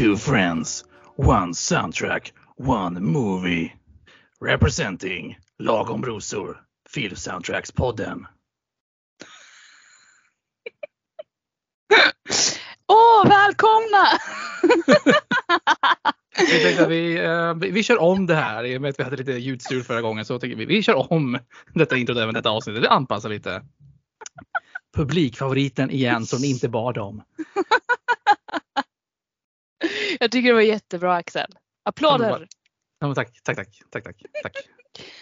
Two friends, one soundtrack, one movie. Representing Lagom Rosor, Filmsoundtrackspodden. Åh, välkomna! Vi, tänkte att vi, eh, vi, vi kör om det här i och med att vi hade lite ljudstrul förra gången. Så tänker vi vi kör om detta introt även detta avsnittet. Vi anpassar lite. Publikfavoriten igen som ni inte bad om. Jag tycker det var jättebra Axel. Applåder! Ja, tack, tack, tack, tack, tack, tack.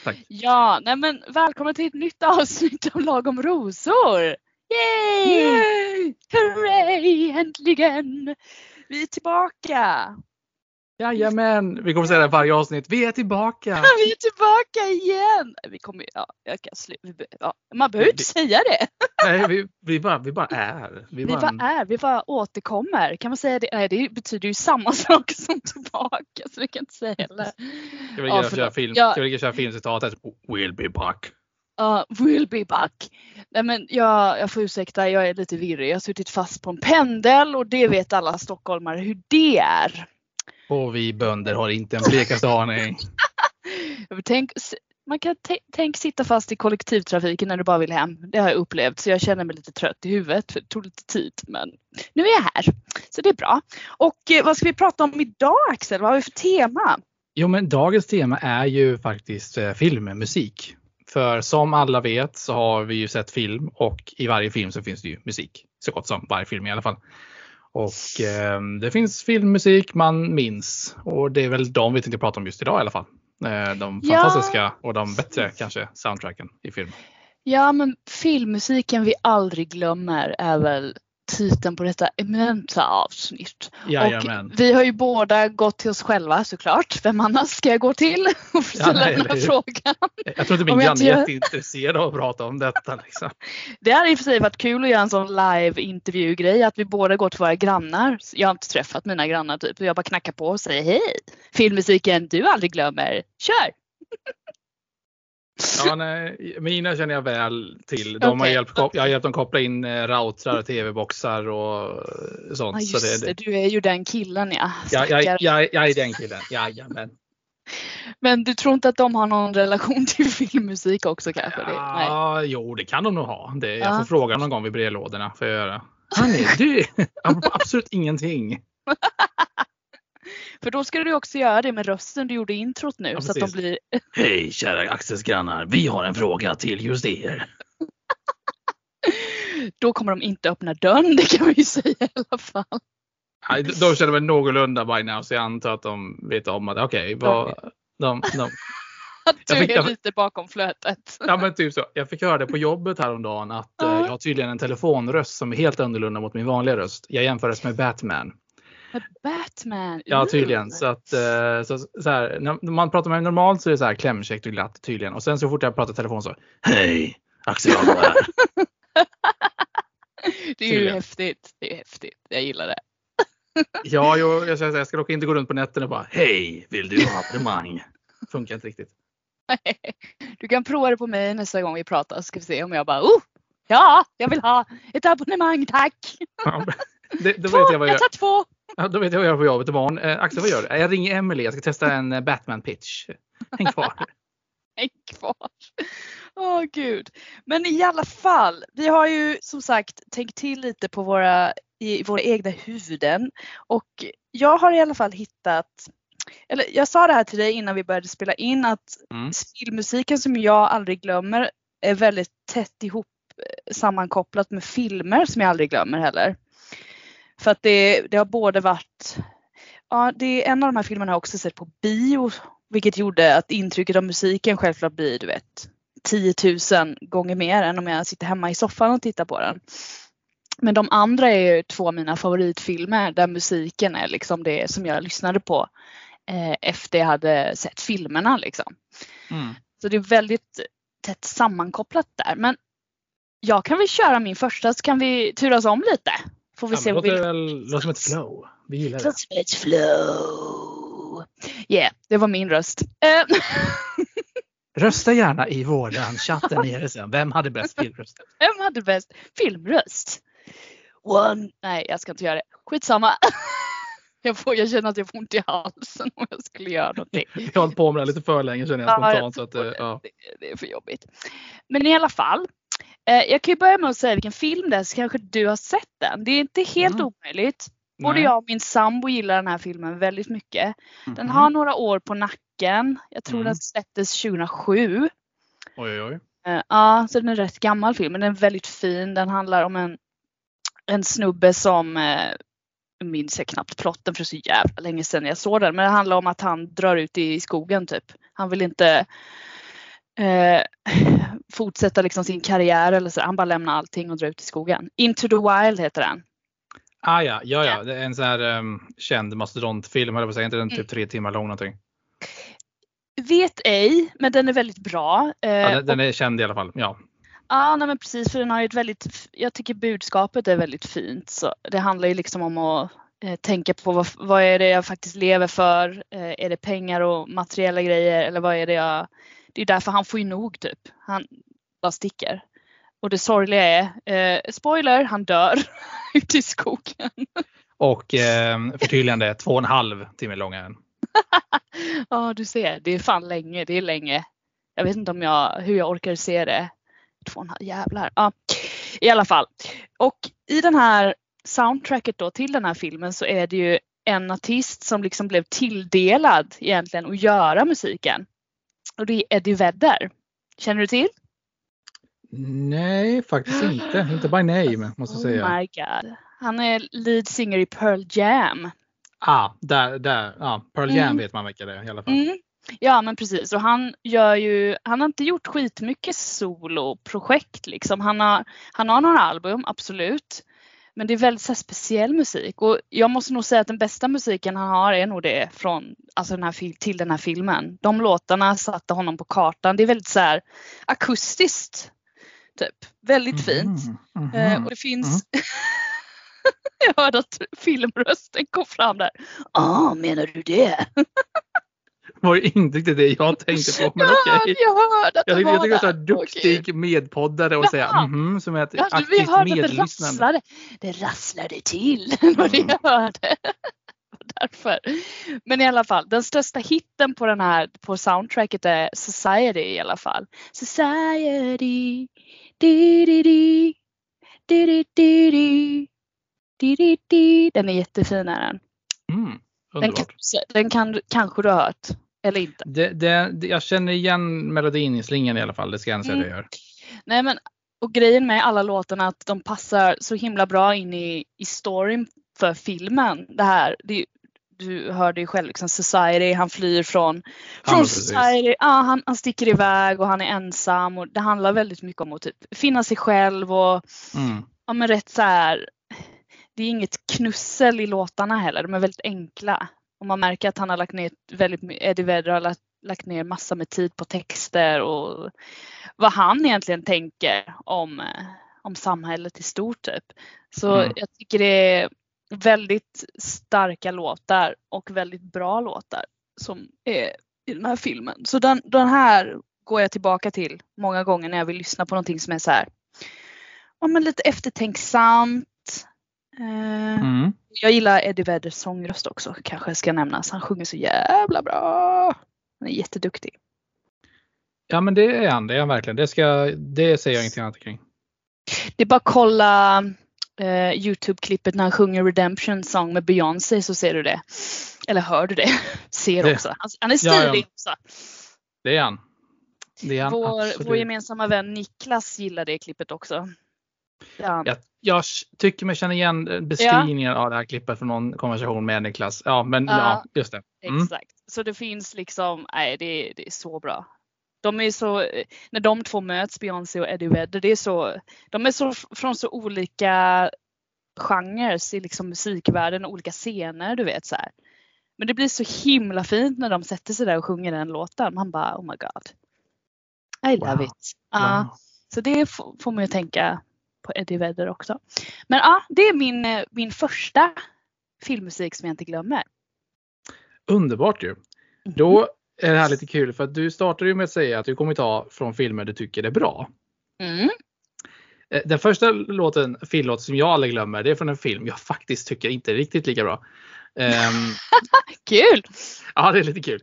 tack. Ja, nej men välkommen till ett nytt avsnitt av Lagom Rosor! Yay! Yay! Hurray! Äntligen! Vi är tillbaka! Jajamän, vi kommer säga det varje avsnitt. Vi är tillbaka! Vi är tillbaka igen! Vi kommer, ja, jag kan slu, ja, man behöver inte säga det. Nej, vi, vi, bara, vi bara är. Vi Vi bara, är, vi bara återkommer. Kan man säga det? Nej, det betyder ju samma sak som tillbaka så vi kan inte säga heller. Ska vi Ja, köra, köra, film, Ja. ska vi köra filmcitatet? We'll be back. Ja, will be back. Nej men jag, jag får ursäkta, jag är lite virrig. Jag har suttit fast på en pendel och det vet alla stockholmare hur det är. Och vi bönder har inte en blekaste aning. Tänk, man kan tä- tänk sitta fast i kollektivtrafiken när du bara vill hem. Det har jag upplevt så jag känner mig lite trött i huvudet för det tog lite tid men nu är jag här. Så det är bra. Och eh, vad ska vi prata om idag Axel? Vad har vi för tema? Jo, men dagens tema är ju faktiskt eh, filmmusik. För som alla vet så har vi ju sett film och i varje film så finns det ju musik. Så gott som varje film i alla fall. Och eh, det finns filmmusik man minns och det är väl de vi tänkte prata om just idag i alla fall. Eh, de Ja. fantastiska och de bättre kanske soundtracken i film. Ja men filmmusiken vi aldrig glömmer är väl titeln på detta eminenta avsnitt. Jajamän. Och vi har ju båda gått till oss själva såklart. Vem annars ska jag gå till och ställa nej, den här frågan? Jag tror inte min granne är jätteintresserad av att prata om detta. Liksom. Det hade i och för sig varit kul att göra en sån live intervjugrej att vi båda går till våra grannar. Jag har inte träffat mina grannar typ. Jag bara knackar på och säger hej. Filmmusiken du aldrig glömmer. Kör! Ja, nej, mina känner jag väl till. De har Okej. hjälpt, jag har hjälpt dem koppla in eh, routrar, tv-boxar och sånt. Ja så just det, det, du är ju den killen ja. Ja, jag, Stackare. jag, jag är den killen. Jajamän. Men du tror inte att de har någon relation till filmmusik också kanske? Det, nej. Ja, jo, det kan de nog ha. Det, jag Ja. får fråga någon gång vid brevlådorna. Får jag göra. Hörni, du, absolut ingenting. För då ska du också göra det med rösten du gjorde introt nu Ja, så att de blir Hej kära Axels grannar, vi har en fråga till just er. Då kommer de inte öppna dörren, det kan vi ju säga i alla fall. Nej, De känner väl någorlunda by now, så jag antar att de vet om att okej, vad de, de, du Jag fick- är lite bakom flötet. Ja men typ så. Jag fick höra det på jobbet häromdagen att eh, jag har tydligen en telefonröst som är helt annorlunda mot min vanliga röst. Jag jämförs med Batman. Batman. Ja tydligen. Så att eh, så, så här, när man pratar med mig normalt så är det så här klämkäckt och glatt tydligen. Och sen så fort jag pratar telefon så. Hej, Axel Hagberg här. Det är ju Tydligen. häftigt. Det är häftigt. Jag gillar det. Ja, jag, ska, jag ska dock inte gå runt på nätterna och bara Hej, vill du ha abonnemang? funkar inte riktigt. Du kan prova det på mig nästa gång vi pratar så ska vi se om jag bara oh, ja, jag vill ha ett abonnemang tack. Ja, det, då, Två, jag jag, jag tar två. Ja, då vet jag vad jag gör på jobbet imorgon. Eh, Axel vad gör du? Jag ringer Emily. Jag ska testa en eh, Batman pitch. Häng kvar. Häng kvar. Åh gud. Men i alla fall, vi har ju som sagt tänkt till lite på våra, i våra egna huvuden. Och jag har i alla fall hittat, eller jag sa det här till dig innan vi började spela in att Mm. spelmusiken som jag aldrig glömmer är väldigt tätt ihop eh, sammankopplat med filmer som jag aldrig glömmer heller. För att det, det har både varit, ja det är en av de här filmerna har jag också sett på bio vilket gjorde att intrycket av musiken självklart blir du vet 10 000 gånger mer än om jag sitter hemma i soffan och tittar på den. Men de andra är ju två av mina favoritfilmer där musiken är liksom det som jag lyssnade på eh, efter jag hade sett filmerna liksom. Mm. Så det är väldigt tätt sammankopplat där. Men jag kan väl köra min första så kan vi turas om lite. Får vi Ja, se låter vi väl låter som ett flow. Vi gillar det. Som ett flow. Yeah, det var min röst. Eh, Rösta gärna i våran chatt där nere sen. Vem hade bäst filmröst? Vem hade bäst filmröst? One. Nej, jag ska inte göra det. Skitsamma. Jag, får, jag känner att jag får ont i halsen om jag skulle göra någonting. Jag har hållit på med det lite för länge känner jag Ja, spontant. så jag att, eh, tror ja. det, det är för jobbigt. Men i alla fall. Eh, jag kan ju börja med att säga vilken film det är så kanske du har sett den. Det är inte helt Mm. omöjligt. Både Nej. jag och min sambo gillar den här filmen väldigt mycket. Den Mhm. har några år på nacken. Jag tror Mm. den släpptes 2007. Oj, oj, oj. Eh, Ja, så den är en rätt gammal film men den är väldigt fin. Den handlar om en, en snubbe som, eh, minns jag knappt plotten för så jävla länge sedan jag såg den. Men det handlar om att han drar ut i skogen typ. Han vill inte eh, fortsätta liksom sin karriär eller så. Han bara lämnar allting och drar ut i skogen. Into the Wild heter den. Ah, ja, ja, ja. Det är en sån här um, känd mastodontfilm, höll jag på att säga. Inte den typ Mm. tre timmar lång någonting. Vet ej, men den är väldigt bra. Eh, Ja, den, den är känd i alla fall. Ja. Ja, nej men precis för den har ju ett väldigt, jag tycker budskapet är väldigt fint. Så det handlar ju liksom om att eh, tänka på vad, vad är det jag faktiskt lever för? Eh, är det pengar och materiella grejer eller vad är det jag, det är därför han får ju nog typ. Han bara sticker. Och det sorgliga är, eh, spoiler, han dör ute i skogen. Och eh, förtydligande, två och en halv timme lång är den. Ja, du ser, det är fan länge, det är länge. Jag vet inte om jag, hur jag orkar se det. Två och en halv, jävlar. Ja, i alla fall. Och i den här soundtracket då till den här filmen så är det ju en artist som liksom blev tilldelad egentligen att göra musiken. Och det är Eddie Vedder. Känner du till? Nej, faktiskt inte. Inte by name måste jag säga. Oh my god. Han är lead singer i Pearl Jam. Ah, där, där. Ja, Pearl Jam Mm. vet man vilka det är i alla fall. Mm. Ja men precis och han gör ju, han har inte gjort skitmycket soloprojekt liksom. Han har, han har några album, absolut. Men det är väldigt så speciell musik och jag måste nog säga att den bästa musiken han har är nog det från, alltså den här, till den här filmen. De låtarna satte honom på kartan. Det är väldigt så här akustiskt. Typ. Väldigt fint. Mhm, mhm. Eh, och det finns Jag hörde att filmrösten kom fram där. Ah, menar du det? var ju inte riktigt det jag tänkte på. Men jag, okej. jag hörde att Jag det tycker, jag var tycker du är här Okej. duktig medpoddare och säga Ja. mhm som ett Ja, vi aktivt att det medlyssnande. rasslade. Det rasslade till. Det var det jag hörde. Därför. Men i alla fall, den största hitten på den här på soundtracket är Society i alla fall. Society. Di, di, di. Di, di, di, di. Di, di, di. Den är jättefin är den. Mm, Den, kan, den kan, kanske du har hört. Eller inte. Det, det, det, jag känner igen melodin i slingan i alla fall. Det ska jag säga att jag gör. Nej men och grejen med alla låtarna att de passar så himla bra in i, i storyn för filmen. Det här, det, du hörde ju själv liksom Society, han flyr från, från precis. Society. Ja, han, han sticker iväg och han är ensam och det handlar väldigt mycket om att typ finna sig själv och Mm. ja men rätt så här. Det är inget knussel i låtarna heller, de är väldigt enkla. Och man märker att han har lagt ner väldigt mycket, Eddie Vedder har lagt, lagt ner massa med tid på texter och vad han egentligen tänker om, eh, om samhället i stort typ. Så Mm. jag tycker det är väldigt starka låtar och väldigt bra låtar som är i den här filmen. Så den, den här går jag tillbaka till många gånger när jag vill lyssna på någonting som är så här, ja, men lite eftertänksamt. Eh, Mm. Jag gillar Eddie Vedders sångröst också kanske ska nämnas. Han sjunger så jävla bra. Han är jätteduktig. Ja men det är han, det är han verkligen. Det, ska, det säger jag ingenting annat kring. Det är bara att kolla eh, Youtube-klippet när han sjunger Redemption Song med Beyoncé så ser du det. Eller hör du det? Ser Det- också. Han, han är Ja, ja. stilig också. Det är han. Det är han Vår, absolut. vår gemensamma vän Niklas gillar det klippet också. Ja. Jag, jag tycker mig känna igen beskrivningen av det här klippet från någon konversation med Niklas. Ja, men Ja. ja, just det. Mm. Exakt. Så det finns liksom, nej det, det är så bra. De är så, när de två möts, Beyoncé och Eddie Vedder, det är så, de är så från så olika genrer i liksom musikvärlden och olika scener du vet så här. Men det blir så himla fint när de sätter sig där och sjunger den låten. Man bara oh my god. I love Wow. it. Ja, Wow. Så det får man ju tänka på Eddie Vedder också. Men ja, det är min, eh, min första filmmusik som jag inte glömmer. Underbart ju. Då är det här lite kul för att du startade ju med att säga att du kommer ta från filmer du tycker är bra. Mm. Eh, Den första låten, filmlåt som jag aldrig glömmer, det är från en film jag faktiskt tycker inte är riktigt lika bra. Ehm, Kul! ja, det är lite kul.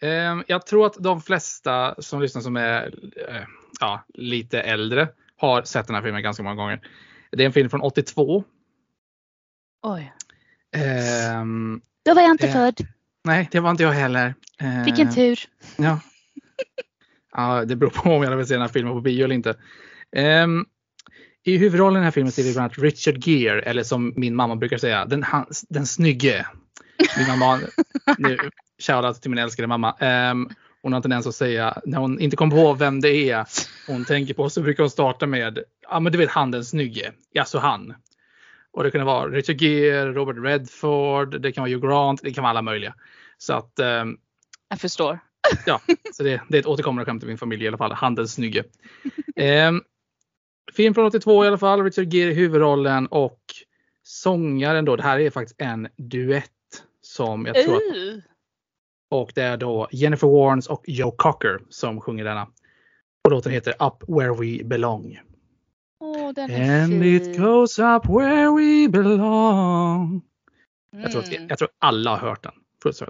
Ehm, jag tror att de flesta som lyssnar som är eh, ja, lite äldre har sett den här filmen ganska många gånger. Det är en film från 82. Oj. Ehm, Då var jag inte Eh, född. nej, det var inte jag heller. Vilken Ehm, tur. Ja. ja, det beror på om jag vill se den här filmen på bio eller inte. Ehm, I huvudrollen i den här filmen ser vi bland annat Richard Gere, eller som min mamma brukar säga, den, han, den snygge. Min mamma, nu, shoutout till min älskade mamma. Ehm, hon har en tendens att säga, när hon inte kommer på vem det är hon tänker på, så brukar hon starta med, ja men du vet han den snygge, ja så han. Och det kan vara Richard Gere, Robert Redford, det kan vara Hugh Grant, det kan vara alla möjliga. Så att ehm, Jag förstår. Ja, så det, det är ett återkommande skämt i min familj i alla fall. Han den snygge. Ehm, film från 82 i alla fall. Richard Gere i huvudrollen och sångaren då. Det här är faktiskt en duett som jag tror att. Och det är då Jennifer Warnes och Joe Cocker som sjunger denna. Och låten heter Up Where We Belong. Åh, den är And fin. it goes up where we belong. Jag tror, att, Mm. jag tror att alla har hört den. Fullt.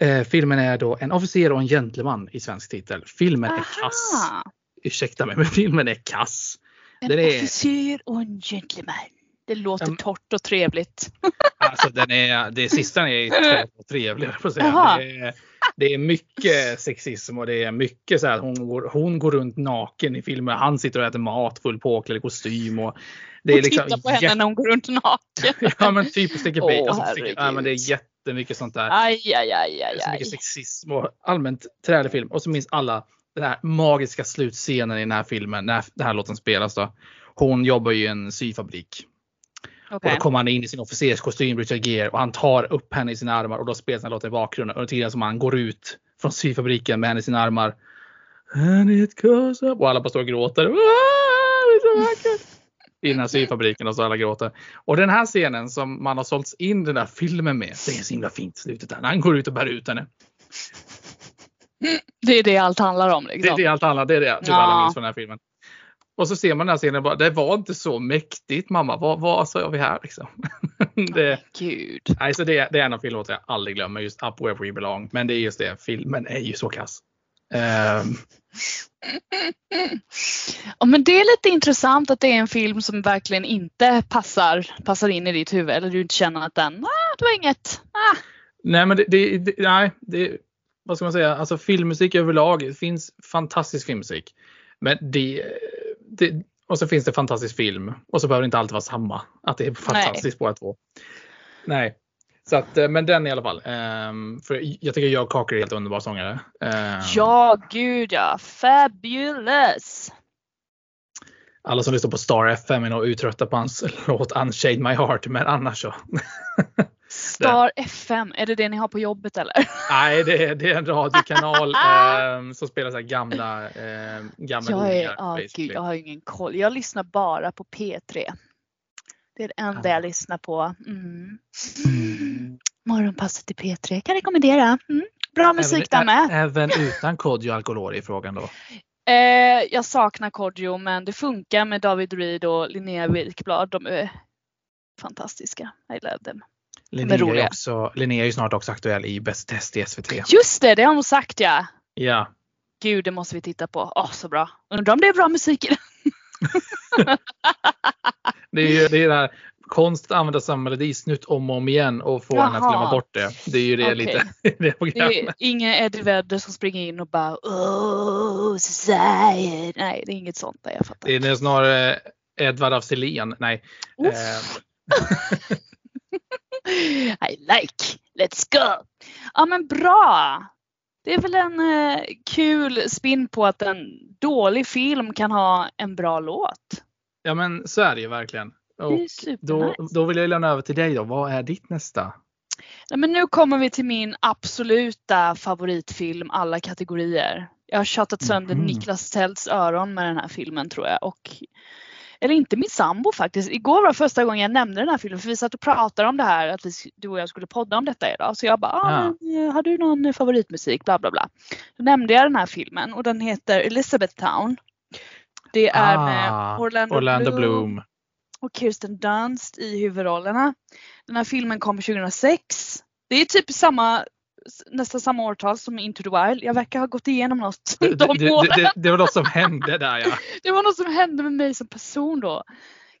Eh, filmen är då En officer och en gentleman i svensk titel. Filmen är kass. Aha. Ursäkta mig, men filmen är kass. En är- officer och en gentleman. Det låter Mm. torrt och trevligt. Alltså den är, det sista är torrt och trevligt. Det, är, det är mycket sexism och det är mycket så här att hon går, hon går runt naken i filmen. Han sitter och äter mat full påklädd kostym. Och det är och liksom titta på henne när hon går runt naken. Ja men typ sticker Åh, bait. Alltså, sticker, ja, men det är jättemycket sånt där. Aj, aj, aj, aj, så mycket sexism och allmänt trälig film. Och så minns alla den här magiska slutscenen i den här filmen när den här låten spelas då. Hon jobbar ju i en syfabrik. Och Okej. då kommer han in i sin officerskostym, Richard Gere, och han tar upp henne i sina armar och då spelas den här låten i bakgrunden. Och det är som han går ut från syfabriken med henne i sina armar. And it goes up. Och alla bara står och gråter. "Ah, det är så vackert." I den här syfabriken och så alla gråter. Och den här scenen som man har sålts in den där filmen med. Det är så himla fint slutet där. Han går ut och bär ut henne. Det är det allt handlar om. Det Liksom. är det allt annat. Det är det du Ja. alla minns från den här filmen. Och så ser man den här scenen bara, det var inte så mäktigt mamma. Vad, vad sa vi här liksom? det, Gud. nej, så det, det är en av filmlåtar jag aldrig glömmer. Just Up Where We Belong. Men det är just det, filmen är ju så kass. Ehm, Ja, men det är lite intressant att det är en film som verkligen inte passar, passar in i ditt huvud. Eller du inte känner att den, ah, det var inget. Ah. nej men det, det, det, nej, det, vad ska man säga, alltså filmmusik överlag. Det finns fantastisk filmmusik. Men det, det, och så finns det fantastisk film. Och så behöver det inte alltid vara samma. Att det är fantastiskt båda två. Nej. Så att, eh, men den i alla fall. Ehm, för jag tycker Joe Cocker är helt underbar sångare. Ehm, Ja, gud ja. Fabulous. Alla som lyssnar på Star FM är nog uttrötta på hans låt Unshade My Heart. Men annars så. Star FM, är det det ni har på jobbet eller? Nej, det är, det är en radiokanal ehm, som spelar så här gamla, ehm, gamla Jag, är, basically. gud, jag har ingen koll. Jag lyssnar bara på P3. Det är det enda Ah. jag lyssnar på. Mm. Morgonpasset i P3 kan rekommendera. Mm. Bra musik där med. Även utan Kodjo Alkolor i frågan då. Eh, jag saknar Kodjo men det funkar med David Reed och Linnea Wikblad. De är fantastiska. I love them. Linnea är, också, Linnea är ju snart också aktuell i Bäst test i SVT. Just det, det har hon sagt ja. Ja, Gud, det måste vi titta på. Åh, så bra. Undrar om det är bra musik i den. det är ju det, är det här konst att använda samma melodisnutt om och om igen och få henne att glömma bort det. Det är ju det Okej. lite det Det programmet. är ingen Eddie Vedder som springer in och bara Oh, society. Nej, det är inget sånt där. Jag fattar. Det är snarare Edvard af Sillén. Nej. I like. Let's go. Ja men bra. Det är väl en eh, kul spin på att en dålig film kan ha en bra låt. ja men så är det ju verkligen. Och är då, då vill jag lämna över till dig då. Vad är ditt nästa? Nej, men nu kommer vi till min absoluta favoritfilm alla kategorier. Jag har tjatat sönder Mhm. Niklas Tälts öron med den här filmen tror jag. Och, eller inte min sambo faktiskt. Igår var första gången jag nämnde den här filmen för vi satt och pratade om det här att vi, du och jag skulle podda om detta idag. Så jag bara, ah, Ja. men, eh, har du någon favoritmusik? Bla bla bla. Då nämnde jag den här filmen och den heter Elizabeth Town. Det är med Ah, Orlando, Orlando Bloom, Bloom. och Kirsten Dunst i huvudrollerna. Den här filmen kom 2006. Det är typ samma, nästan samma årtal som Into the Wild. Jag verkar ha gått igenom något Det, de det, åren. det, det var något som hände där ja. Det var något som hände med mig som person då.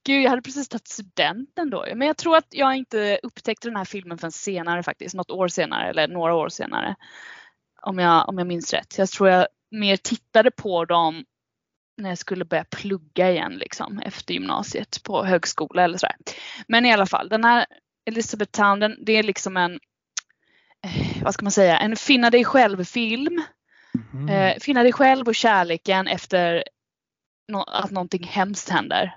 Gud, jag hade precis tagit studenten då. Men jag tror att jag inte upptäckte den här filmen förrän senare faktiskt. Något år senare eller några år senare. Om jag, om jag minns rätt. Jag tror jag mer tittade på dem när jag skulle börja plugga igen liksom efter gymnasiet på högskola eller sådär. Men i alla fall, den här Elizabeth Town, den, det är liksom en, eh, vad ska man säga, en finna dig själv film. Mhm. Eh, finna dig själv och kärleken efter nå- att någonting hemskt händer.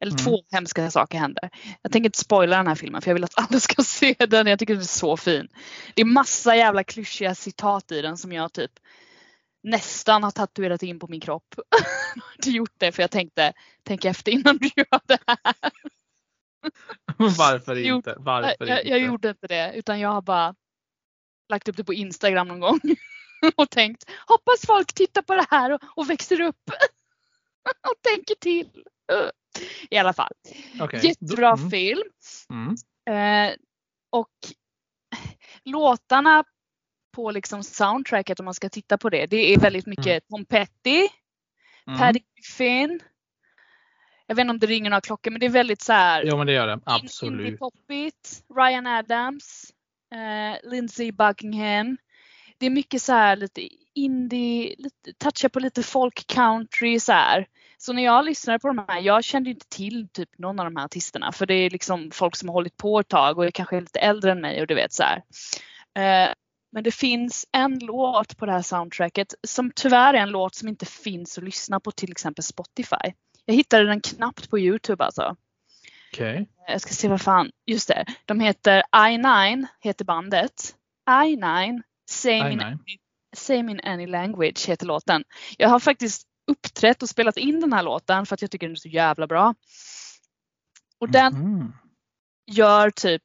Eller Mm. två hemska saker händer. Jag tänker inte spoila den här filmen för jag vill att alla ska se den. Jag tycker den är så fin. Det är massa jävla klyschiga citat i den som jag typ nästan har tatuerat in på min kropp. jag har inte gjort det för jag tänkte, tänk efter innan du gör det här. Varför inte? Varför jag, jag, jag gjorde inte det utan jag har bara lagt upp det på Instagram någon gång och tänkt hoppas folk tittar på det här och, och växer upp och tänker till. I alla fall. Okej. Jättebra Mm. film. Mm. Eh, och låtarna på liksom soundtracket om man ska titta på det. Det är väldigt mycket Tom Petty, Mm. Paddy Griffin. Jag vet inte om det ringer några klockor men det är väldigt så här Ja men det gör det. indie Absolut. poppigt. Ryan Adams, eh, Lindsey Buckingham. Det är mycket så här lite indie, lite, touchar på lite folk country så här. Så när jag lyssnade på de här, jag kände inte till typ någon av de här artisterna för det är liksom folk som har hållit på ett tag och är kanske lite äldre än mig och du vet så här. Eh, men det finns en låt på det här soundtracket som tyvärr är en låt som inte finns att lyssna på till exempel Spotify. Jag hittade den knappt på Youtube alltså. Okej. Jag ska se vad fan, just det. De heter I9, heter bandet. I9, same, Nej, in, nej. same in any language heter låten. Jag har faktiskt uppträtt och spelat in den här låten för att jag tycker den är så jävla bra. Och den Mhm. gör typ,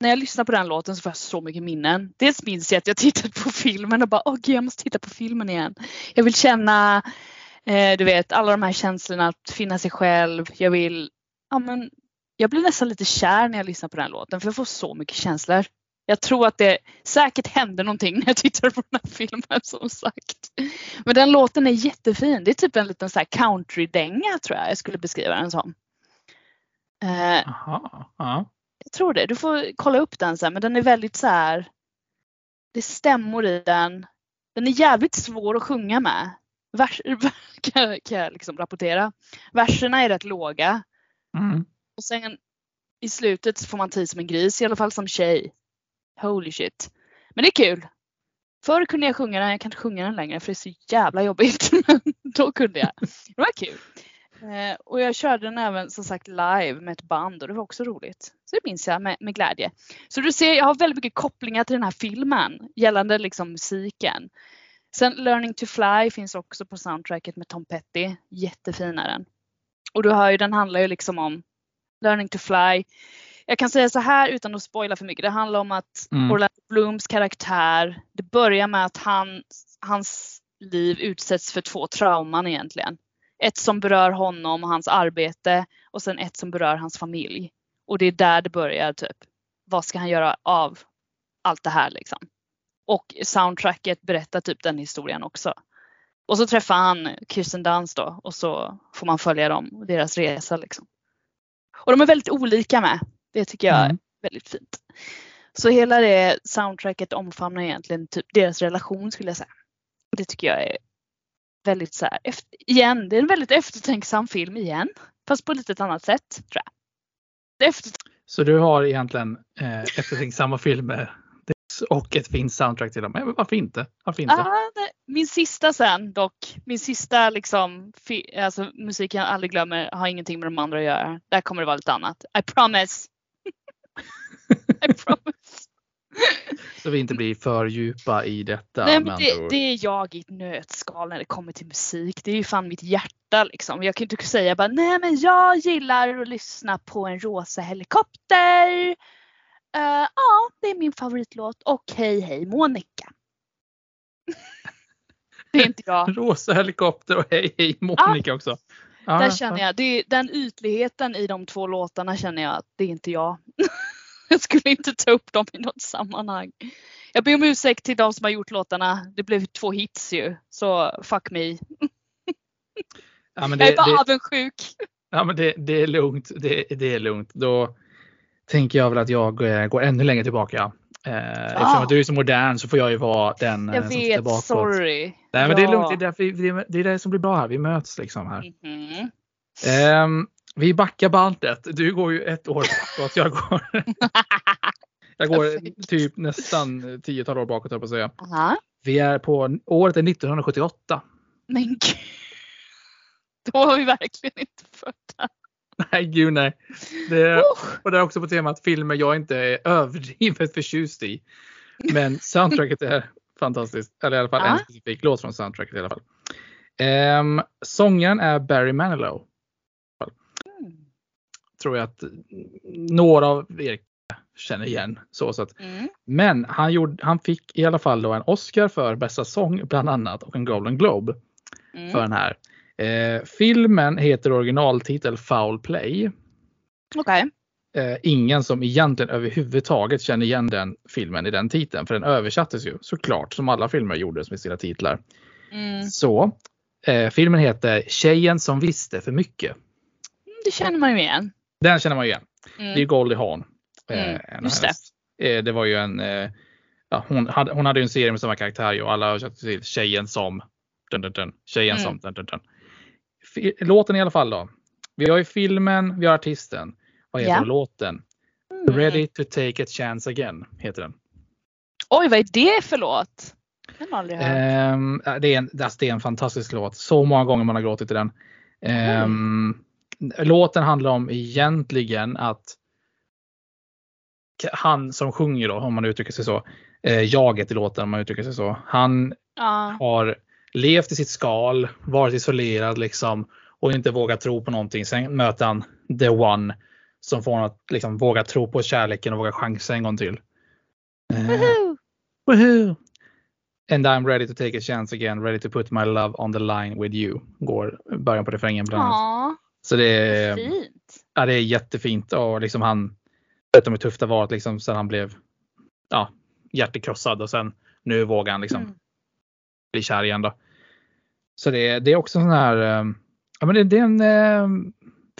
när jag lyssnar på den låten så får jag så mycket minnen. Dels minns jag att jag tittat på filmen och bara åh gud jag måste titta på filmen igen. Jag vill känna, eh, du vet alla de här känslorna att finna sig själv. Jag vill, ja men jag blir nästan lite kär när jag lyssnar på den låten för jag får så mycket känslor. Jag tror att det säkert hände någonting när jag tittade på den här filmen som sagt. Men den låten är jättefin. Det är typ en liten så här country-dänga tror jag jag skulle beskriva den som. Eh, Aha. Ja. jag tror det. Du får kolla upp den sen men den är väldigt så här. Det är stämmor i den. Den är jävligt svår att sjunga med. Vers, kan jag liksom rapportera. Verserna är rätt låga. Mm. Och sen i slutet så får man tid som en gris, i alla fall som tjej. Holy shit. Men det är kul. Förr kunde jag sjunga den, jag kan inte sjunga den längre för det är så jävla jobbigt. Men då kunde jag. Det var kul. Eh, och jag körde den även som sagt live med ett band och det var också roligt. Så det minns jag med, med glädje. Så du ser, jag har väldigt mycket kopplingar till den här filmen gällande liksom musiken. Sen Learning to Fly finns också på soundtracket med Tom Petty. Jättefin är den. Och du hör ju, den handlar ju liksom om Learning to Fly. Jag kan säga så här utan att spoila för mycket. Det handlar om att Mm. Orlando Blooms karaktär, det börjar med att han, hans liv utsätts för två trauman egentligen. Ett som berör honom och hans arbete och sen ett som berör hans familj. Och det är där det börjar typ. Vad ska han göra av allt det här liksom? Och soundtracket berättar typ den historien också. Och så träffar han Kirsten Dunst då och så får man följa dem och deras resa liksom. Och de är väldigt olika med. Det tycker jag är Mm. väldigt fint. Så hela det soundtracket omfamnar egentligen typ deras relation skulle jag säga. Det tycker jag är väldigt så här, efter, igen, det är en väldigt eftertänksam film igen. Fast på lite ett annat sätt tror jag. Är efter, Så du har egentligen eh, eftertänksamma filmer och ett fint soundtrack till dem. Men varför inte? Varför inte? ah, det, min sista sen dock, min sista liksom, alltså musiken jag aldrig glömmer har ingenting med de andra att göra. Där kommer det vara lite annat. I promise. I promise. Så vi inte blir för djupa i detta. Nej, men det, det är jag i ett nötskal när det kommer till musik. Det är ju fan mitt hjärta liksom. Jag kan inte säga bara nej men jag gillar att lyssna på en rosa helikopter. Eh, ja, det är min favoritlåt och hej hej Monica. det är inte jag. Rosa helikopter och hej hej Monica också. Ja, Där ja, känner ja. jag, det är, den ytligheten i de två låtarna känner jag att det är inte jag. jag skulle inte ta upp dem i något sammanhang. Jag ber om ursäkt till de som har gjort låtarna. Det blev två hits ju. Så fuck me. Ja, men jag det, är bara det, avundsjuk. ja, men det, det är lugnt. Det, det är lugnt. Då tänker jag väl att jag eh, går ännu längre tillbaka. Eh, Eftersom att du är så modern så får jag ju vara den eh, Jag som tittar vet, bakåt. sorry. Nej men det är Ja. lugnt. Det är, därför, det, är, det som blir bra här. Vi möts liksom här. Mhm. Ehm, vi backar bandet. Du går ju ett år bakåt. Jag går, jag går typ nästan tiotal år bakåt jag på att säga. Aha. Vi är på året är 1978. Men gud. Då var vi verkligen inte födda. Nej gud nej. Det, och det är också på temat filmer jag inte är överdrivet förtjust i. Men soundtracket är fantastiskt. Eller i alla fall en Ja. specifik låt från soundtracket i alla fall. Um, sångaren är Barry Manilow. Mm. Tror jag att några av er känner igen. Så, så att, Mm. men han, gjorde, han fick i alla fall då en Oscar för bästa sång bland annat och en Golden Globe Mm. för den här. Eh, filmen heter originaltitel Foul Play. Okej. eh, ingen som egentligen överhuvudtaget känner igen den filmen i den titeln. För den översattes ju såklart som alla filmer gjordes med sina titlar. Mm. Så eh, filmen heter Tjejen som visste för mycket. Det känner man ju igen. Den känner man ju igen. Mm. Det är Goldie Hawn. eh, Mm, just. Eh, det var ju en ja, hon, hade, hon hade ju en serie med samma karaktär och alla översatte till Tjejen som dun, dun, dun, Tjejen Mm. som dun, dun, dun. Låten i alla fall då. Vi har ju filmen, vi har artisten. Vad heter då låten? Mm. Ready to take a chance again heter den. Oj, vad är det för låt? Den har aldrig hört. Ehm, det, är en, alltså det är en fantastisk låt. Så många gånger man har gråtit till den. Ehm, Låten handlar om egentligen att han som sjunger då, om man uttrycker sig så, eh, jaget i låten om man uttrycker sig så. Han Ja. har levt i sitt skal, varit isolerad liksom och inte vågat tro på någonting. Sen möter han the one som får honom att liksom våga tro på kärleken och våga chansa en gång till. Eh, Woohoo! Woohoo! And I'm ready to take a chance again, ready to put my love on the line with you. Går början på refrängen bland annat. Så det är, fint. ja, det är jättefint och liksom han berättar om hur tufft det varit liksom sen han blev ja, hjärtekrossad och sen nu vågar han liksom Mm. Bli kär igen då. Så det, är- det är också en sån här, eh, ja men det, det är en eh,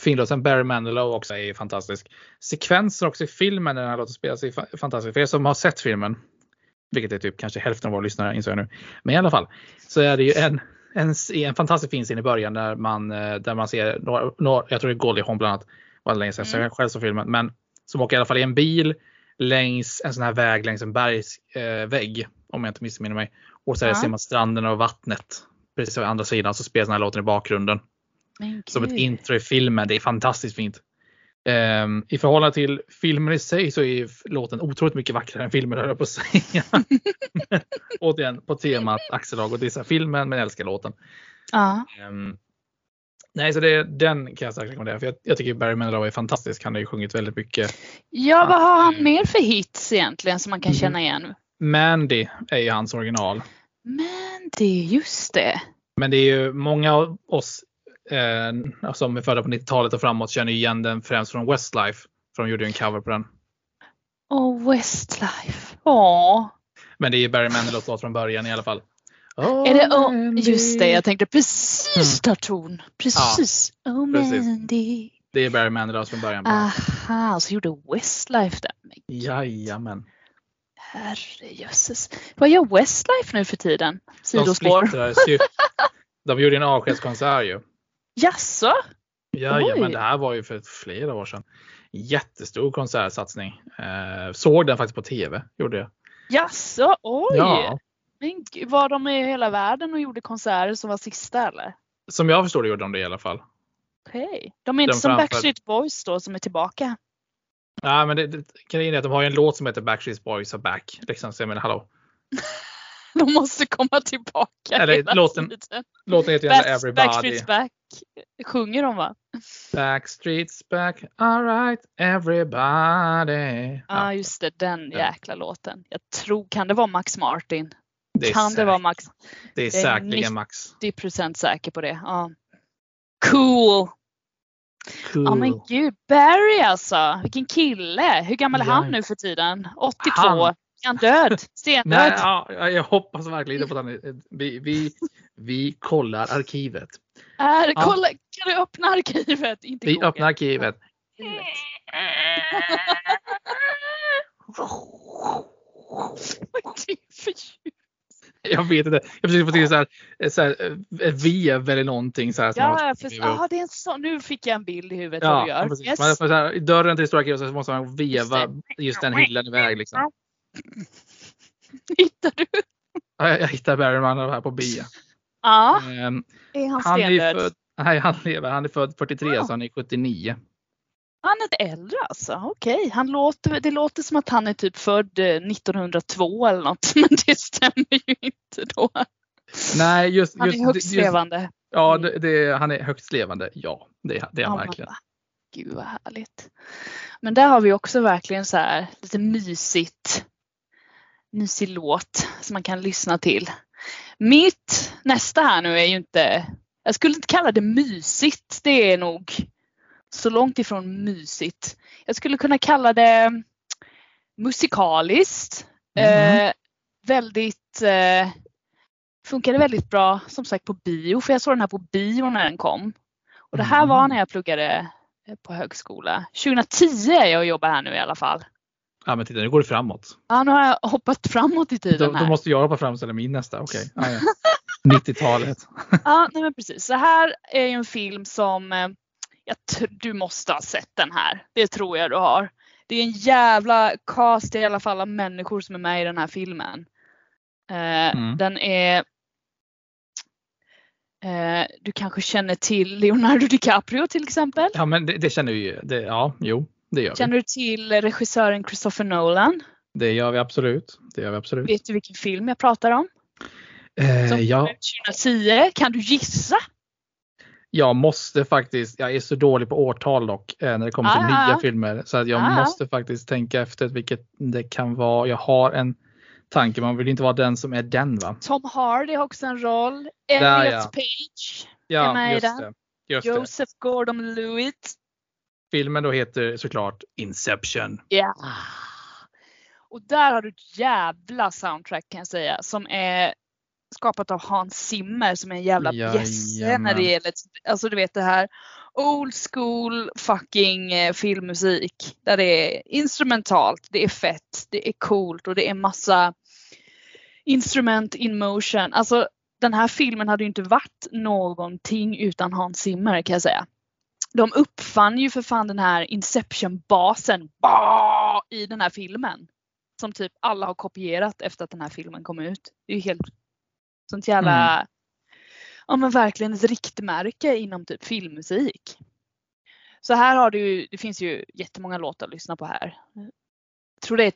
fin låt. Sen Barry Manilow också är fantastisk. Sekvenser också i filmen när den här låten spelas är fa- fantastisk. För er som har sett filmen, vilket är typ kanske hälften av våra lyssnare inser jag nu. Men i alla fall så är det ju en, en, en fantastisk fin scen i början där man, eh, där man ser, några, några, jag tror det är Goldie Hawn bland annat, var länge sedan Mm. jag själv såg filmen, men som åker i alla fall i en bil längs en sån här väg längs en bergsvägg, eh, om jag inte missminner mig. Och så Ja. ser man stranden och vattnet. Precis på andra sidan så spelas den här låten i bakgrunden. Som ett intro i filmen. Det är fantastiskt fint. Ehm, I förhållande till filmen i sig så är låten otroligt mycket vackrare än filmen höll jag på att säga. Återigen på temat Axel Hag och dissar filmen men älskar låten. Ja. Ehm, nej, så det, den kan jag starkt rekommendera. För jag, jag tycker Barry Manilow är fantastisk. Han har ju sjungit väldigt mycket. ja, vad har han mer för hits egentligen som man kan Mm. känna igen? Mandy är ju hans original. Men det är just det. Men det är ju många av oss eh, som är födda på 90-talet och framåt känner igen den främst från Westlife. För de gjorde ju en cover på den. Och Westlife. Åh. Men det är ju Barry Manilows låt från början i alla fall. Är det, oh, just det, jag tänkte precis ta ton. Precis. oh Mm. precis. Mandy. Det är Barry Manilows från början. Aha, så gjorde Westlife det. Men Jajamän. Herrejösses. Vad gör Westlife nu för tiden? De Sidospår. splittrades ju. De gjorde en avskedskonsert ju. Jaså? Jajamän, Oj. det här var ju för flera år sedan. Jättestor konsertsatsning. Eh, såg den faktiskt på tv. Gjorde jag. Jaså? Oj! Ja. Men var de i hela världen och gjorde konserter som var sista eller? Som jag förstår det gjorde de det i alla fall. Okej. De är inte De som framför- Backstreet Boys då som är tillbaka. Nej, men det, det, grejen är att de har ju en låt som heter Backstreet Boys are back. Liksom, så jag menar, hallå. De måste komma tillbaka Eller hela låten- tiden. Låten heter ju Back, Everybody. Backstreet's back. Sjunger de va? Backstreet's back, alright everybody. Ja just det, den jäkla låten. Jag tror, kan det vara Max Martin? det kan det säkert, vara Max? det det är säkerligen Max. 90% säker på det. Ja. Cool! Cool. Ja men gud, Barry alltså. Vilken kille. Hur gammal är Ja. han nu för tiden? 82? Han- Är han död? Nej, Stendöd? ja, jag hoppas verkligen inte på att han är, vi, vi, vi kollar arkivet. Är, Ja. kolla, kan du öppna arkivet? Inte Vi Google. öppnar arkivet. Vad är det för ljud? Jag vet inte. Jag försöker få till så här, så här, eh, vev eller någonting. Så här, Ja, man- jag förstår. Ah, det är en sån. Nu fick jag en bild i huvudet vad Ja, du gör. precis. Yes. Man, så här, I dörren till stora arkivet så måste man veva Just just den hyllan iväg. Liksom. Hittar du? Ja, Jag, jag hittar Bergman här på B. Ja, Ehm, är han han, är född, nej, han lever. Han är född 43 Ah. så han är 79. Han är äldre alltså. Okej, han låter, det låter som att han är typ född eh, 1902 eller något. Men det stämmer ju inte då. Nej, just, Han just, är högst just, levande. Ja, det, det, han är högst levande. Ja, det, det är han Ja, verkligen. Gud vad härligt. Men där har vi också verkligen så här lite mysigt. Mysig låt som man kan lyssna till. Mitt nästa här nu är ju inte, jag skulle inte kalla det mysigt. Det är nog så långt ifrån mysigt. Jag skulle kunna kalla det musikaliskt. Mhm. Eh, väldigt eh, funkade väldigt bra som sagt på bio för jag såg den här på bio när den kom. Och det här var Mm. när jag pluggade eh, på högskola. 2010 är jag och jobbar här nu i alla fall. Ja, men titta, nu går det framåt. Ja, nu har jag hoppat framåt i Då, tiden då här. måste jag hoppa fram och ställa min nästa. Okej. Ah, ja. 90-talet. Ja, nej men precis. Så här är ju en film som eh, du måste ha sett den här. Det tror jag du har. Det är en jävla cast i alla fall av människor som är med i den här filmen. Eh, Mm. Den är eh, Du kanske känner till Leonardo DiCaprio till exempel? Ja, men det, det känner vi ju. Det, ja, jo, det gör vi. Känner du till regissören Christopher Nolan? Det gör vi absolut. Det gör vi absolut. Vet du vilken film jag pratar om? Eh, Som ja, kom ut 2010. Kan du gissa? Jag måste faktiskt, jag är så dålig på årtal dock eh, när det kommer till Ah. nya filmer. Så att jag Ah. måste faktiskt tänka efter vilket det kan vara. Jag har en tanke, man vill inte vara den som är den va? Tom Hardy har också en roll. Elliot ja. Page. Är Ja, med i just det. Just. Joseph Gordon-Levitt. Filmen då heter såklart Inception. Ja. Och där har du ett jävla soundtrack kan jag säga som är skapat av Hans Zimmer som är en jävla bjässe när det gäller, alltså du vet det här old school fucking eh, filmmusik där det är instrumentalt, det är fett, det är coolt och det är massa instrument in motion. Alltså den här filmen hade ju inte varit någonting utan Hans Zimmer kan jag säga. De uppfann ju för fan den här Inception-basen i den här filmen. Som typ alla har kopierat efter att den här filmen kom ut. Det är ju helt sånt jävla, ja men verkligen ett riktmärke inom typ filmmusik. Så här har du det finns ju jättemånga låtar att lyssna på här. Jag tror det är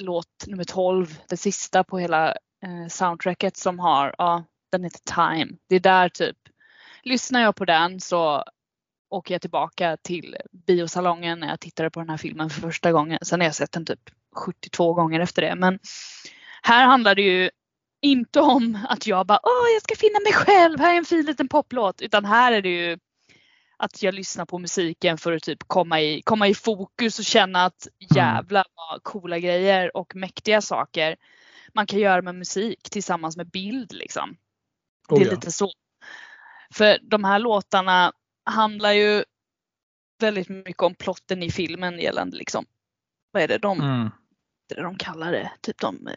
låt nummer 12, det sista på hela eh, soundtracket som har, ja den heter Time. Det är där typ, lyssnar jag på den så åker jag tillbaka till biosalongen när jag tittade på den här filmen för första gången. Sen har jag sett den typ 72 gånger efter det. Men här handlar det ju inte om att jag bara åh jag ska finna mig själv, här är en fin liten poplåt. Utan här är det ju att jag lyssnar på musiken för att typ komma i, komma i fokus och känna att jävla vad coola grejer och mäktiga saker man kan göra med musik tillsammans med bild liksom. Det Oh, är ja. lite så. För de här låtarna handlar ju väldigt mycket om plotten i filmen gällande liksom, vad är det de, Mm. det de kallar det? Typ de,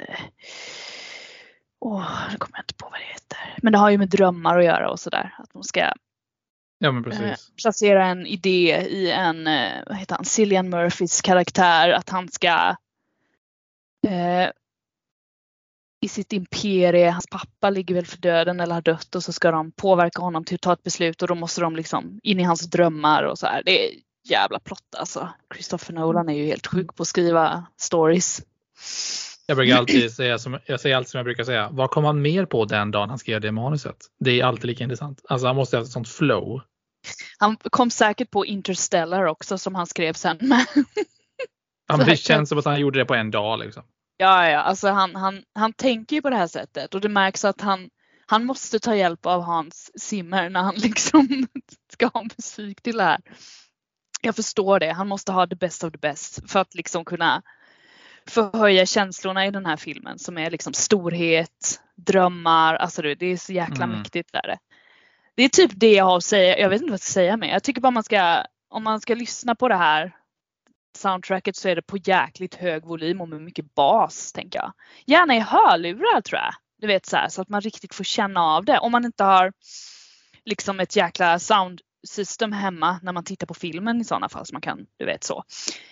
åh, nu kommer jag inte på vad det heter. Men det har ju med drömmar att göra och sådär. Att de ska Ja eh, placera en idé i en, eh, vad heter han, Cillian Murphys karaktär. Att han ska eh, i sitt imperie, hans pappa ligger väl för döden eller har dött och så ska de påverka honom till att ta ett beslut och då måste de liksom in i hans drömmar och så här. Det är jävla plott alltså. Christopher Nolan är ju helt sjuk på att skriva stories. Jag brukar alltid säga som, jag säger alltid som jag brukar säga. Vad kom han mer på den dagen han skrev det manuset? Det är alltid lika intressant. Alltså han måste ha ett sånt flow. Han kom säkert på Interstellar också som han skrev sen med. Ja, men det känns som att han gjorde det på en dag liksom. Ja, ja, alltså han, han, han tänker ju på det här sättet och det märks att han, Han måste ta hjälp av Hans Zimmer när han liksom ska ha musik till det här. Jag förstår det. Han måste ha the best of the best för att liksom kunna förhöja känslorna i den här filmen som är liksom storhet, drömmar, alltså det är så jäkla Mm. mäktigt där. Det är typ det jag har att säga. Jag vet inte vad jag ska säga mer. Jag tycker bara man ska, om man ska lyssna på det här soundtracket så är det på jäkligt hög volym och med mycket bas tänker jag. Gärna i hörlurar tror jag. Du vet så här, så att man riktigt får känna av det. Om man inte har liksom ett jäkla sound system hemma när man tittar på filmen i sådana fall så man kan, du vet så.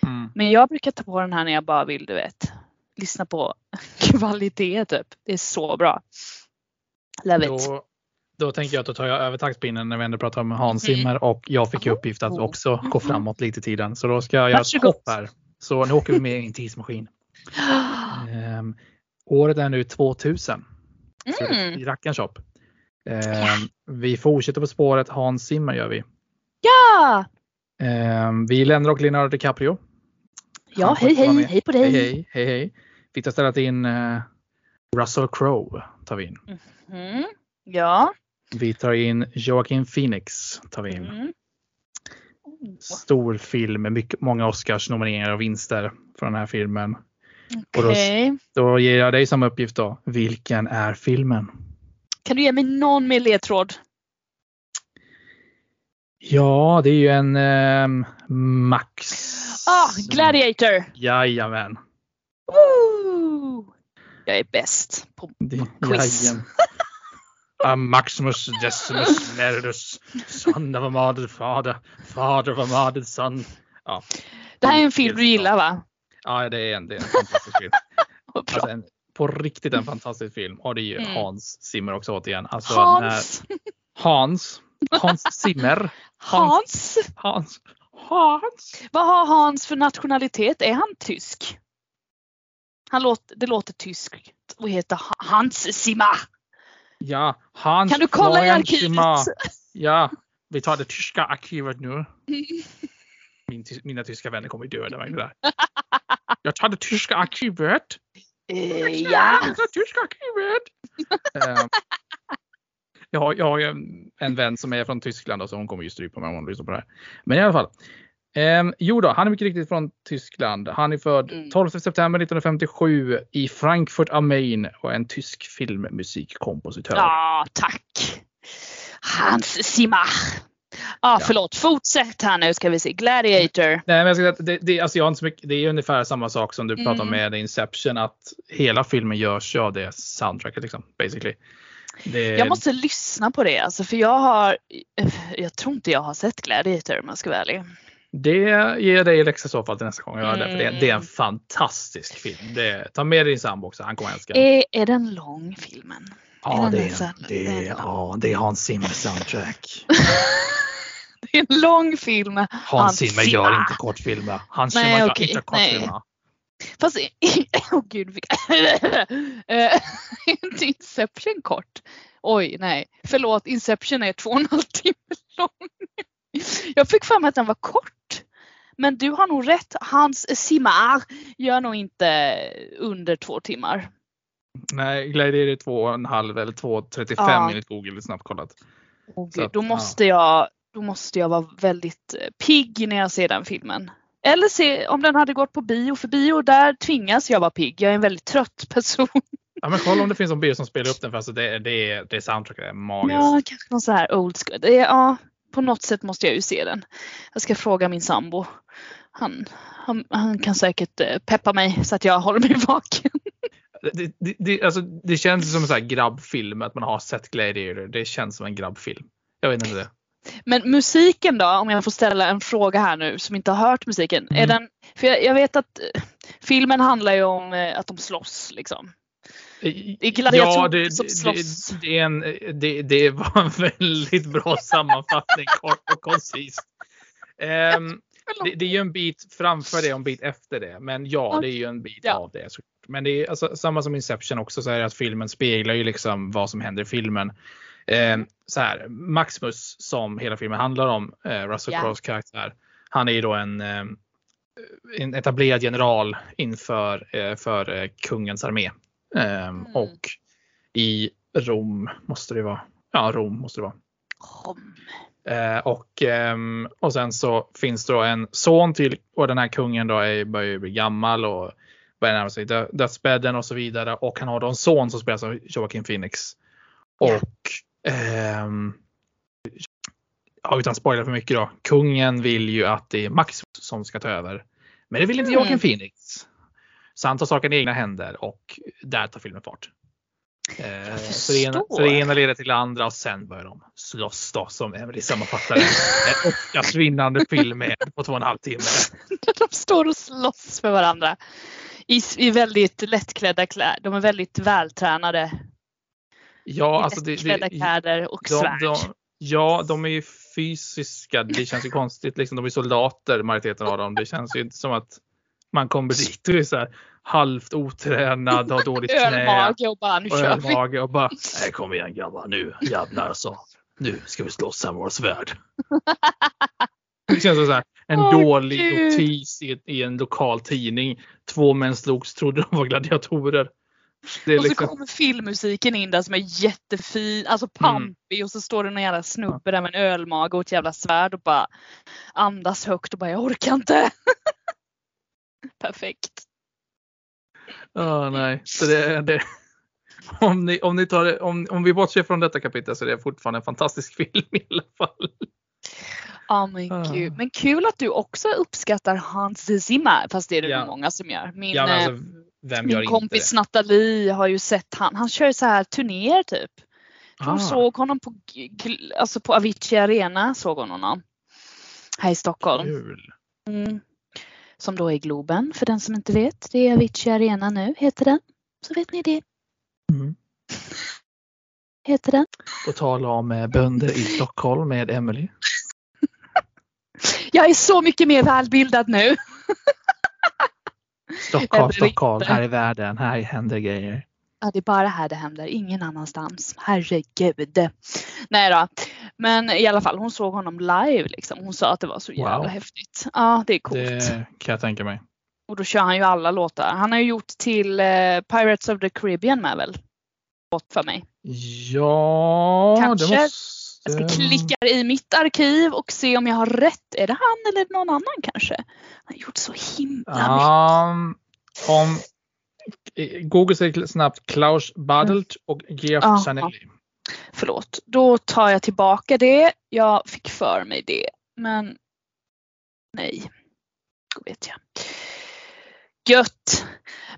Mm. Men jag brukar ta på den här när jag bara vill, du vet, lyssna på kvalitet typ. Det är så bra. Love it. Då, då tänker jag att då tar jag över taktpinnen när vi ändå pratar om Hans Mm. Zimmer och jag fick i uppgift att också gå framåt lite i tiden. Så då ska jag göra ett hopp här. Så nu åker vi med i en tidsmaskin. Ehm, året är nu 2000. Så det är Mm. rackarns hopp. Ehm, Vi fortsätter på spåret Hans Zimmer gör vi. Ja! Ehm, vi lämnar och Leonardo DiCaprio. Ja, hej hej, hej på dig. Hej hej, hej. Vi tar stället in eh, Russell Crowe. Tar vi in. Mm. Ja. Vi tar in Joaquin Phoenix. Tar vi in. Mm. Stor film med mycket, många Oscars nomineringar och vinster för den här filmen. Och då-. Då ger jag dig samma uppgift då. Vilken är filmen? Kan du ge mig någon mer ledtråd? Ja, det är ju en ehm, Max. Ah, Gladiator! Jajamän. Woo! Jag är bäst på Det- Quiz. Ah, Maximus Decimus Meritus, son of a martyred father, father of a martyred son. Ja, Det här är en film du gillar va? ja det, är en, det är en fantastisk film. Alltså en, på riktigt en fantastisk film. Och det är ju Mm. Hans Zimmer också återigen. Alltså Hans! När Hans, Hans Zimmer. Hans! Hans. Hans. Vad har Hans för nationalitet? Är han tysk? Han låter, det låter tyskt och heter Ha- Hans Zimmer. Ja, Hans. Kan du kolla i Florian arkivet? Zimmer. Ja, vi tar det tyska arkivet nu. Min, mina tyska vänner kommer döda mig där. Jag tar det tyska arkivet. Eh, ja. Det tyska arkivet. Ehm, jag, har, jag har ju en, en vän som är från Tyskland och så hon kommer ju strypa mig om hon lyssnar på det här. Men i alla fall. Um, jo då, han är mycket riktigt från Tyskland. Han är född Mm. 12 september 1957 i Frankfurt am Main och är en tysk filmmusikkompositör. Ja, tack. Hans Zimmer. Ah, förlåt, fortsätt här nu ska vi se. Gladiator. Nej, men jag ska säga att det, det, alltså jag har inte så mycket, det är ungefär samma sak som du pratade om Mm. med Inception. Att hela filmen görs ju av det soundtracket liksom, basically. Det, Jag måste lyssna på det alltså, för jag har, jag tror inte jag har sett Gladiator om jag ska vara ärlig. Det ger jag dig läxa i så fall till nästa gång. jag gör det, för det, det är en Mm. fantastisk film. Det, ta med din sambo också, han kommer älska den. Är, är den lång filmen? Ja, är det är, det, är, är ja, det är Hans Zimmer soundtrack. Det är en lång film. Hans Hans Zimmer gör inte kortfilmer. Hans Nej, Zimmer gör okej, inte nej. kortfilmer. Fast, åh gud, fick Eh, är inte Inception kort? Oj, nej. Förlåt, Inception är två och en halv timme lång. Jag fick för mig att den var kort. Men du har nog rätt. Hans Zimmer gör nog inte under två timmar. Nej, Gladiator är två och en halv eller 2.35 Ja. enligt Google snabbt kollat. Åh, Så gud, att, då, ja. måste jag, då måste jag vara väldigt eh, pigg när jag ser den filmen. Eller se om den hade gått på bio, för bio där tvingas jag vara pigg. Jag är en väldigt trött person. Ja, men kolla om det finns någon bio som spelar upp den för alltså det, det, är- det soundtracket är magiskt. Ja, kanske någon så här old school. Det är, ja, på något sätt måste jag ju se den. Jag ska fråga min sambo. Han, han, han kan säkert eh, peppa mig så att jag håller mig vaken. Det, det, det, alltså, det känns som en här grabbfilm, att man har sett Gladiator. Det känns som en grabbfilm. Jag vet inte det. Men musiken då, om jag får ställa en fråga här nu som inte har hört musiken. Är Mm. den, för jag, jag vet att eh, filmen handlar ju om eh, att de slåss liksom. Det är gladiatorer det, det, det, är en, det, det var en väldigt bra sammanfattning, kort och koncist. Ehm, det, det är ju en bit framför det och en bit efter det. Men ja, det är ju en bit Ja. av det. Men det är alltså, samma som Inception också, så är det att filmen speglar ju liksom vad som händer i filmen. Ehm, så här, Maximus som hela filmen handlar om, eh, Russell Ja. Crowes karaktär. Han är ju då en, eh, en etablerad general inför eh, för eh, kungens armé. Ehm, Mm. Och i Rom måste det vara. Ja, Rom måste det vara. Rom. Eh, och, ehm, och sen så finns det då en son till och den här kungen då är, börjar ju bli gammal och börjar närma sig dö, dödsbädden och så vidare. Och han har då en son som spelas av Joaquin Phoenix. Och ja, utan spoiler för mycket då. Kungen vill ju att det är Max som ska ta över. Men det vill inte Mm. Joaquin Phoenix. Så han tar saken i egna händer och där tar filmen fart. Eh, så, det ena, förstår. så det ena leder till det andra och sen börjar de slåss då som Emelie sammanfattar. En Oscarsvinnande film med på två och en halv timme. De står och slåss för varandra. I, I väldigt lättklädda kläder. De är väldigt vältränade. Ja, alltså det, det, och svärd. de, ja, de är ju fysiska. Det känns ju konstigt. Liksom, de är soldater, majoriteten av dem. Det känns ju inte som att man kommer dit och är så här halvt otränad, har dåligt knä Ölmage och bara nu och kör vi. och bara Nej, kom igen grabbar nu jävlar så. Nu ska vi slåss här med våra svärd. Det känns som så här, en Åh, dålig Gud. notis i, i en lokal tidning. Två män slogs, trodde de var gladiatorer. Är Och så liksom, kommer filmmusiken in där som är jättefin, alltså Mm. pampig och så står det någon jävla snubbe där med en ölmage och ett jävla svärd och bara andas högt och bara jag orkar inte. Perfekt. Ja, nej. Så det, det, om, ni, om, ni tar, om, om vi bortser från detta kapitel så är det fortfarande en fantastisk film i alla fall. Ja men Ah. gud. Men kul att du också uppskattar Hans Zimmer. Fast det är det Ja. många som gör. Min, Ja, eh, alltså, vem min kompis? Nathalie har ju sett han. Han kör ju så här turnéer typ. Hon Ah, såg honom på, alltså på Avicii Arena. Såg hon honom. Här i Stockholm. Mm. Som då är Globen för den som inte vet. Det är Avicii Arena nu heter den. Så vet ni det. Mm. Heter den. På tal om eh, bönder i Stockholm med Emily. Jag är så mycket mer välbildad nu. Stockholm, Stockholm, här i världen, här händer grejer. Ja, det är bara här det händer, ingen annanstans. Herregud. Nej då. Men i alla fall, hon såg honom live liksom. Hon sa att det var så jävla Wow. häftigt. Ja, det är coolt. Det kan jag tänka mig. Och då kör han ju alla låtar. Han har ju gjort till eh, Pirates of the Caribbean med väl? Fått för mig. Ja, Kanske. det måste... Jag ska klicka i mitt arkiv och se om jag har rätt. Är det han eller någon annan kanske? Han har gjort så himla mycket. Um, om Google säger snabbt Klaus Badelt och Geoff Aha. Zanelli. Förlåt. Då tar jag tillbaka det. Jag fick för mig det. Men nej. Då vet jag. Gött.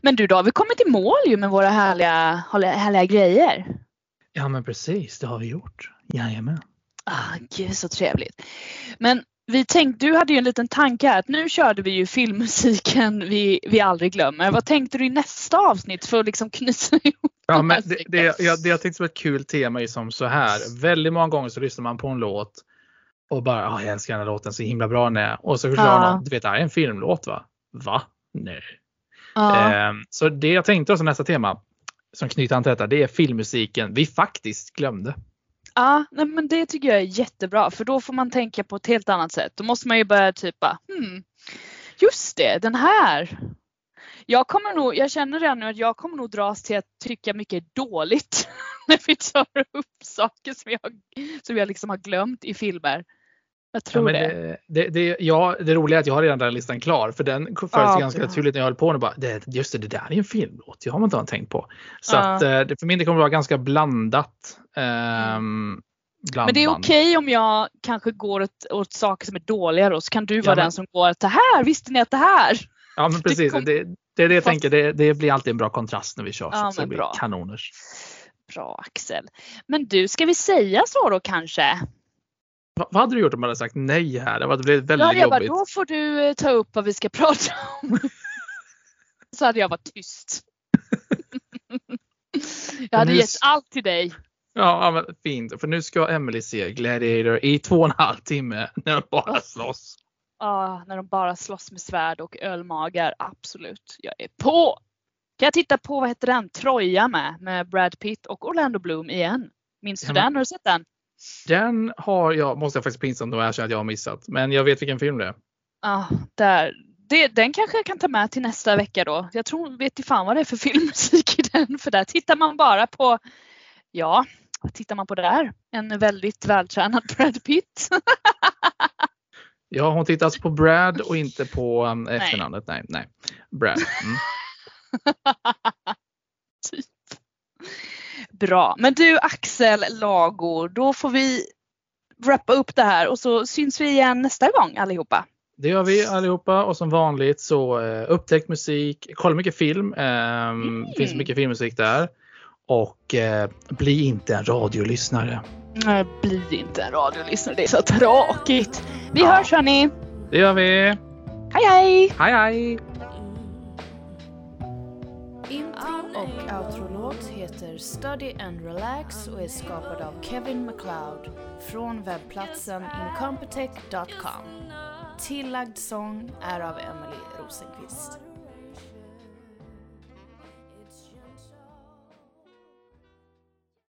Men du, då har vi kommit i mål ju med våra härliga, härliga grejer. Ja men precis, det har vi gjort. Jajamän. Ah, gud så trevligt. Men vi tänkte, du hade ju en liten tanke här att nu körde vi ju filmmusiken vi, vi aldrig glömmer. Vad tänkte du i nästa avsnitt för att liksom knyta ihop Ja, men det, det, jag, det jag tänkte som ett kul tema är som så här. Väldigt många gånger så lyssnar man på en låt och bara ah, jag älskar den här låten så himla bra den är. Och så förklarar Ja. någon, du vet det här är en filmlåt va? Va? Nej. Ja. Ehm, så det jag tänkte som nästa tema som knyter an till detta det är filmmusiken vi faktiskt glömde. Ja, nej, men det tycker jag är jättebra för då får man tänka på ett helt annat sätt. Då måste man ju börja typa, hmm, just det, den här. Jag kommer nog, jag känner redan nu att jag kommer nog dras till att tycka mycket dåligt när vi tar upp saker som jag, som jag liksom har glömt i filmer. Jag Ja, tror men det. det, det, det, ja, det roliga är att jag har redan den listan klar för den följs Ja, ganska naturligt när jag höll på nu. Bara, det, just det, det där är en filmlåt. Jag har man inte tänkt på. Så Ja. att, eh, det för min del kommer det vara ganska blandat. ehm, bland Men det är okej om jag kanske går åt, åt saker som är dåliga då så kan du vara men- den som går åt det här, visste ni att det här? Ja men precis, kom- det, det är det jag Fast- tänker. Det, det blir alltid en bra kontrast när vi kör. Ja, så det blir bra. kanoners. Bra Axel. Men du, ska vi säga så då kanske? Va, vad hade du gjort om man hade sagt nej här? Det hade blivit väldigt hade jag bara, då får du eh, ta upp vad vi ska prata om. Så hade jag varit tyst. Jag hade nu gett allt till dig. Ja, ja, men fint. För nu ska Emily se Gladiator i två och en halv timme när de bara slåss. Ja, när de bara slåss med svärd och ölmagar. Absolut, jag är på. Kan jag titta på, vad heter den, Troja med, med Brad Pitt och Orlando Bloom igen? Minns du Ja, men- den? Har du sett den? Den har jag, måste jag faktiskt pinsamt nog erkänna att jag har missat. Men jag vet vilken film det är. Ja, där. Det, den kanske jag kan ta med till nästa vecka då. Jag tror, vet inte fan vad det är för filmmusik i den. För där tittar man bara på Ja, vad tittar man på där? En väldigt vältränad Brad Pitt. Ja, hon tittar alltså på Brad och inte på um, efternamnet. Nej, nej. Brad. Mm. Bra. Men du Axel Lago, då får vi wrappa upp det här och så syns vi igen nästa gång allihopa. Det gör vi allihopa och som vanligt så uh, upptäck musik, kolla mycket film. Mm. finns mycket filmmusik där. Och uh, bli inte en radiolyssnare. Nej, bli inte en radiolyssnare. Det är så tråkigt. Vi ja. hörs hörni. Det gör vi. Hej hej! Hej hej! Intro och outro-låt heter Study and Relax och är skapad av Kevin MacLeod från webbplatsen incompetech.com. Tillagd sång är av Emily Rosenqvist.